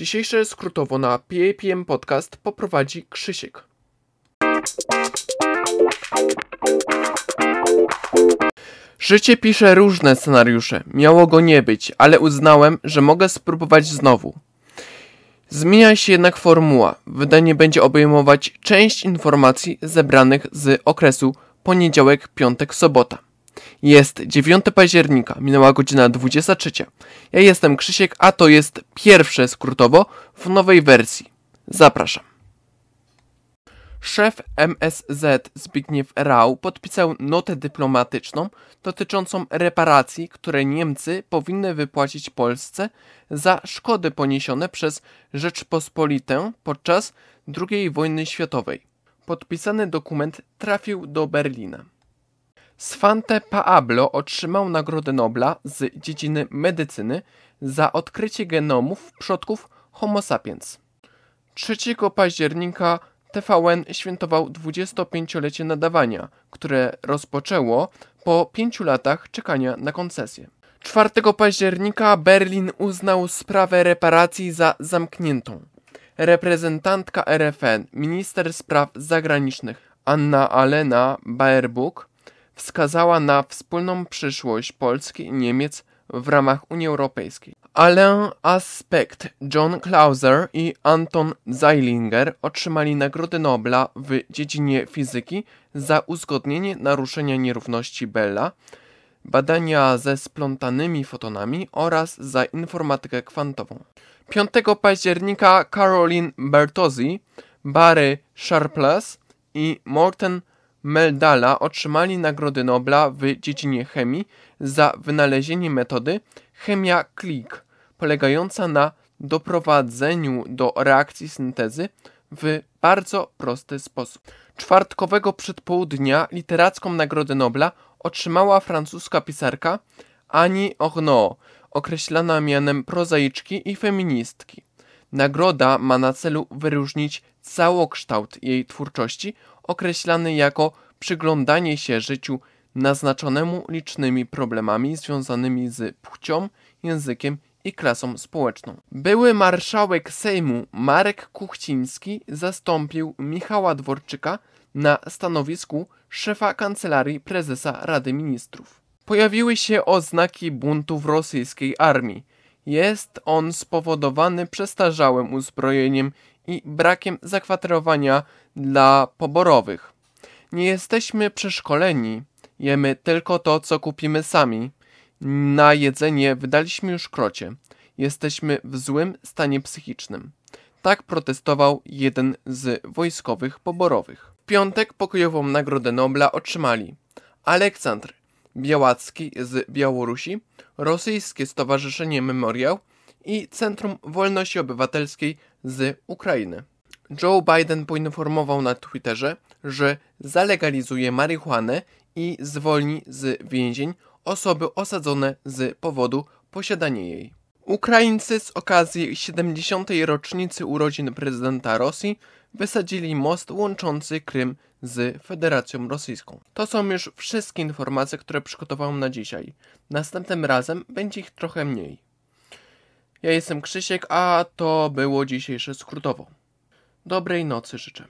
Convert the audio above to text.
Dzisiejsze skrótowo na PAPM Podcast poprowadzi Krzysiek. Życie pisze różne scenariusze. Miało go nie być, ale uznałem, że mogę spróbować znowu. Zmienia się jednak formuła. Wydanie będzie obejmować część informacji zebranych z okresu poniedziałek, piątek, sobota. Jest 9 października, minęła godzina 23. Ja jestem Krzysiek, a to jest pierwsze skrótowo w nowej wersji. Zapraszam. Szef MSZ Zbigniew Rau podpisał notę dyplomatyczną dotyczącą reparacji, które Niemcy powinny wypłacić Polsce za szkody poniesione przez Rzeczpospolitę podczas II wojny światowej. Podpisany dokument trafił do Berlina. Svante Paablo otrzymał Nagrodę Nobla z dziedziny medycyny za odkrycie genomów przodków Homo sapiens. 3 października TVN świętował 25-lecie nadawania, które rozpoczęło po pięciu latach czekania na koncesję. 4 października Berlin uznał sprawę reparacji za zamkniętą. Reprezentantka RFN, minister spraw zagranicznych Anna Alena Baerbock wskazała na wspólną przyszłość Polski i Niemiec w ramach Unii Europejskiej. Alain Aspect, John Clauser i Anton Zeilinger otrzymali Nagrodę Nobla w dziedzinie fizyki za uzgodnienie naruszenia nierówności Bella, badania ze splątanymi fotonami oraz za informatykę kwantową. 5 października Caroline Bertozzi, Barry Sharpless i Morten Meldala otrzymali Nagrody Nobla w dziedzinie chemii za wynalezienie metody chemia click, polegająca na doprowadzeniu do reakcji syntezy w bardzo prosty sposób. Czwartkowego przedpołudnia literacką Nagrodę Nobla otrzymała francuska pisarka Annie Ernaux, określana mianem prozaiczki i feministki. Nagroda ma na celu wyróżnić całokształt jej twórczości, określany jako przyglądanie się życiu naznaczonemu licznymi problemami związanymi z płcią, językiem i klasą społeczną. Były marszałek Sejmu Marek Kuchciński zastąpił Michała Dworczyka na stanowisku szefa kancelarii prezesa Rady Ministrów. Pojawiły się oznaki buntu w rosyjskiej armii. Jest on spowodowany przestarzałym uzbrojeniem i brakiem zakwaterowania dla poborowych. Nie jesteśmy przeszkoleni, jemy tylko to, co kupimy sami. Na jedzenie wydaliśmy już krocie. Jesteśmy w złym stanie psychicznym. Tak protestował jeden z wojskowych poborowych. W piątek pokojową Nagrodę Nobla otrzymali Aleksandr Białacki z Białorusi, Rosyjskie Stowarzyszenie Memoriał i Centrum Wolności Obywatelskiej z Ukrainy. Joe Biden poinformował na Twitterze, że zalegalizuje marihuanę i zwolni z więzień osoby osadzone z powodu posiadania jej. Ukraińcy z okazji 70. rocznicy urodzin prezydenta Rosji wysadzili most łączący Krym z Federacją Rosyjską. To są już wszystkie informacje, które przygotowałem na dzisiaj. Następnym razem będzie ich trochę mniej. Ja jestem Krzysiek, a to było dzisiejsze skrótowo. Dobrej nocy życzę.